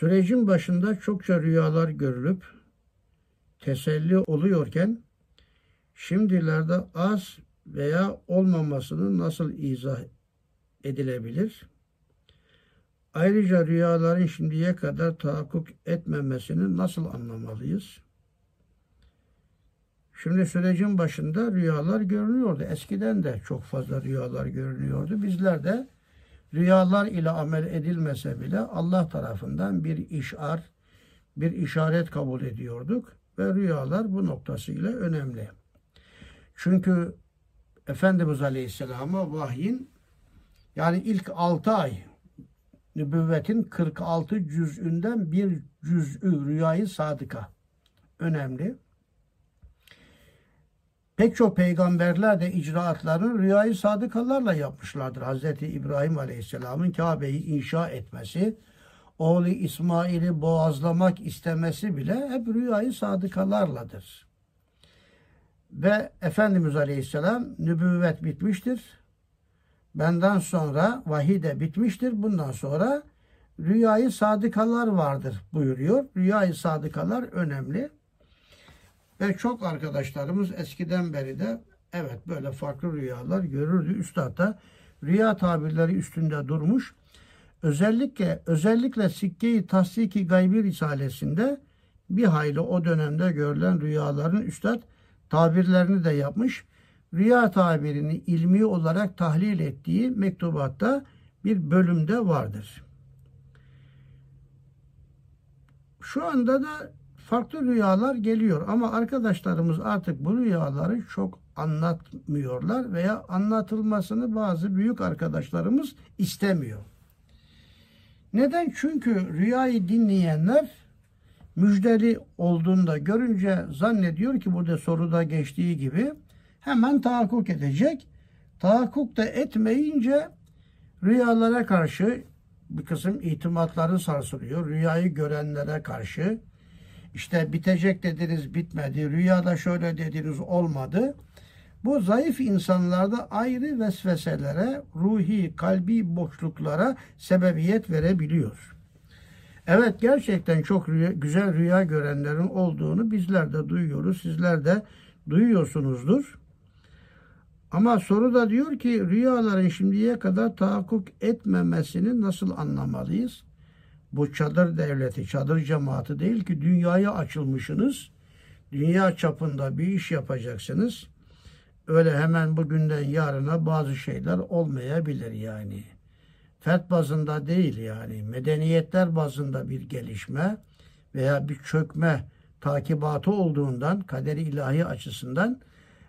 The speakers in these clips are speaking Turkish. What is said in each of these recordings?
Sürecin başında çokça rüyalar görülüp teselli oluyorken şimdilerde az veya olmamasını nasıl izah edilebilir? Ayrıca rüyaların şimdiye kadar tahakkuk etmemesini nasıl anlamalıyız? Şimdi sürecin başında rüyalar görünüyordu. Eskiden de çok fazla rüyalar görünüyordu. Bizler de rüyalar ile amel edilmese bile Allah tarafından bir işar, bir işaret kabul ediyorduk ve rüyalar bu noktasıyla önemli. Çünkü Efendimiz Aleyhisselam'a vahyin yani ilk 6 ay nübüvvetin 46 cüzünden bir cüz'ü rüyayı sadıka önemli. Pek çok peygamberler de icraatlarını rüyayı sadıkalarla yapmışlardır. Hz. İbrahim Aleyhisselam'ın Kabe'yi inşa etmesi, oğlu İsmail'i boğazlamak istemesi bile hep rüyayı sadıkalarladır. Ve Efendimiz Aleyhisselam nübüvvet bitmiştir. Benden sonra vahiy de bitmiştir. Bundan sonra rüyayı sadıkalar vardır buyuruyor. Rüyayı sadıkalar önemli. Ve çok arkadaşlarımız eskiden beri de evet böyle farklı rüyalar görürdü. Üstad da rüya tabirleri üstünde durmuş. Özellikle özellikle Sikke-i Tasdiki Gaybi Risalesinde bir hayli o dönemde görülen rüyaların üstad tabirlerini de yapmış. Rüya tabirini ilmi olarak tahlil ettiği mektubatta bir bölümde vardır. Şu anda da farklı rüyalar geliyor ama arkadaşlarımız artık bu rüyaları çok anlatmıyorlar veya anlatılmasını bazı büyük arkadaşlarımız istemiyor. Neden? Çünkü rüyayı dinleyenler müjdeli olduğunda görünce zannediyor ki burada soruda geçtiği gibi hemen tahakkuk edecek. Tahakkuk da etmeyince rüyalara karşı bir kısım itimatları sarsılıyor. Rüyayı görenlere karşı işte bitecek dediniz bitmedi, rüyada şöyle dediniz olmadı. Bu zayıf insanlarda ayrı vesveselere, ruhi, kalbi boşluklara sebebiyet verebiliyor. Evet gerçekten çok rüya, güzel rüya görenlerin olduğunu bizler de duyuyoruz. Sizler de duyuyorsunuzdur. Ama soru da diyor ki rüyaların şimdiye kadar tahakkuk etmemesini nasıl anlamalıyız? Bu çadır devleti, çadır cemaati değil ki dünyaya açılmışsınız. Dünya çapında bir iş yapacaksınız. Öyle hemen bugünden yarına bazı şeyler olmayabilir yani. Fert bazında değil yani. Medeniyetler bazında bir gelişme veya bir çökme takibatı olduğundan kaderi ilahi açısından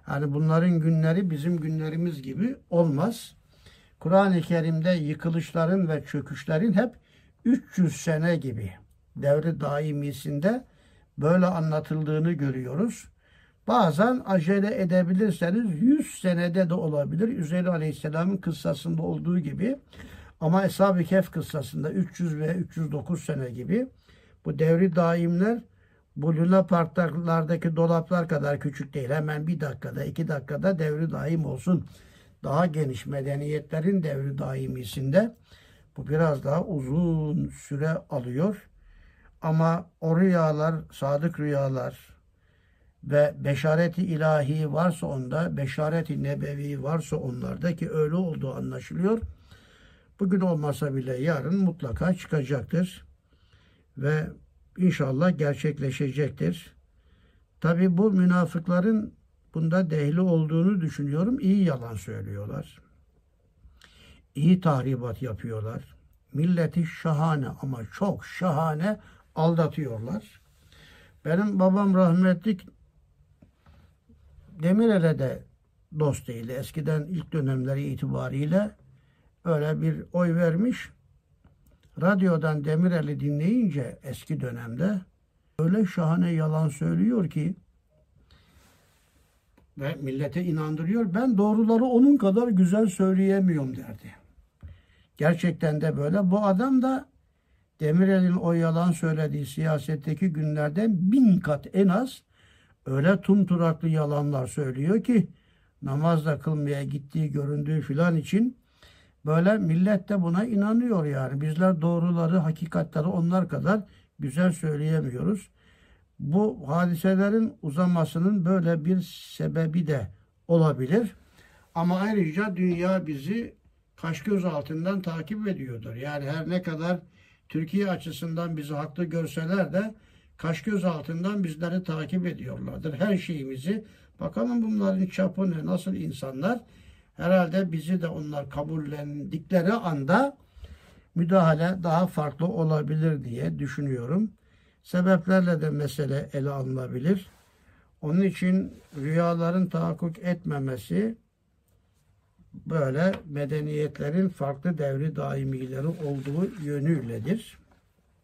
yani bunların günleri bizim günlerimiz gibi olmaz. Kur'an-ı Kerim'de yıkılışların ve çöküşlerin hep 300 sene gibi devri daimisinde böyle anlatıldığını görüyoruz. Bazen acele edebilirseniz 100 senede de olabilir. Üzeyir Aleyhisselam'ın kıssasında olduğu gibi. Ama Eshab-ı Kehf kıssasında 300 ve 309 sene gibi bu devri daimler bu Luna dolaplar kadar küçük değil. Hemen bir dakikada, iki dakikada devri daim olsun. Daha geniş medeniyetlerin devri daimisinde bu biraz daha uzun süre alıyor. Ama o rüyalar, sadık rüyalar ve beşareti ilahi varsa onda, beşareti nebevi varsa onlarda ki öyle olduğu anlaşılıyor. Bugün olmasa bile yarın mutlaka çıkacaktır. Ve inşallah gerçekleşecektir. Tabi bu münafıkların bunda dehli olduğunu düşünüyorum. İyi yalan söylüyorlar iyi tahribat yapıyorlar. Milleti şahane ama çok şahane aldatıyorlar. Benim babam rahmetlik Demirel'e de dost değil. Eskiden ilk dönemleri itibariyle öyle bir oy vermiş. Radyodan Demirel'i dinleyince eski dönemde öyle şahane yalan söylüyor ki ve millete inandırıyor. Ben doğruları onun kadar güzel söyleyemiyorum derdi. Gerçekten de böyle. Bu adam da Demirel'in o yalan söylediği siyasetteki günlerden bin kat en az öyle tumturaklı yalanlar söylüyor ki namazda kılmaya gittiği göründüğü filan için Böyle millet de buna inanıyor yani. Bizler doğruları, hakikatleri onlar kadar güzel söyleyemiyoruz. Bu hadiselerin uzamasının böyle bir sebebi de olabilir. Ama ayrıca dünya bizi kaş göz altından takip ediyordur. Yani her ne kadar Türkiye açısından bizi haklı görseler de kaş göz altından bizleri takip ediyorlardır. Her şeyimizi bakalım bunların çapı ne, nasıl insanlar herhalde bizi de onlar kabullendikleri anda müdahale daha farklı olabilir diye düşünüyorum. Sebeplerle de mesele ele alınabilir. Onun için rüyaların tahakkuk etmemesi böyle medeniyetlerin farklı devri daimileri olduğu yönüyledir.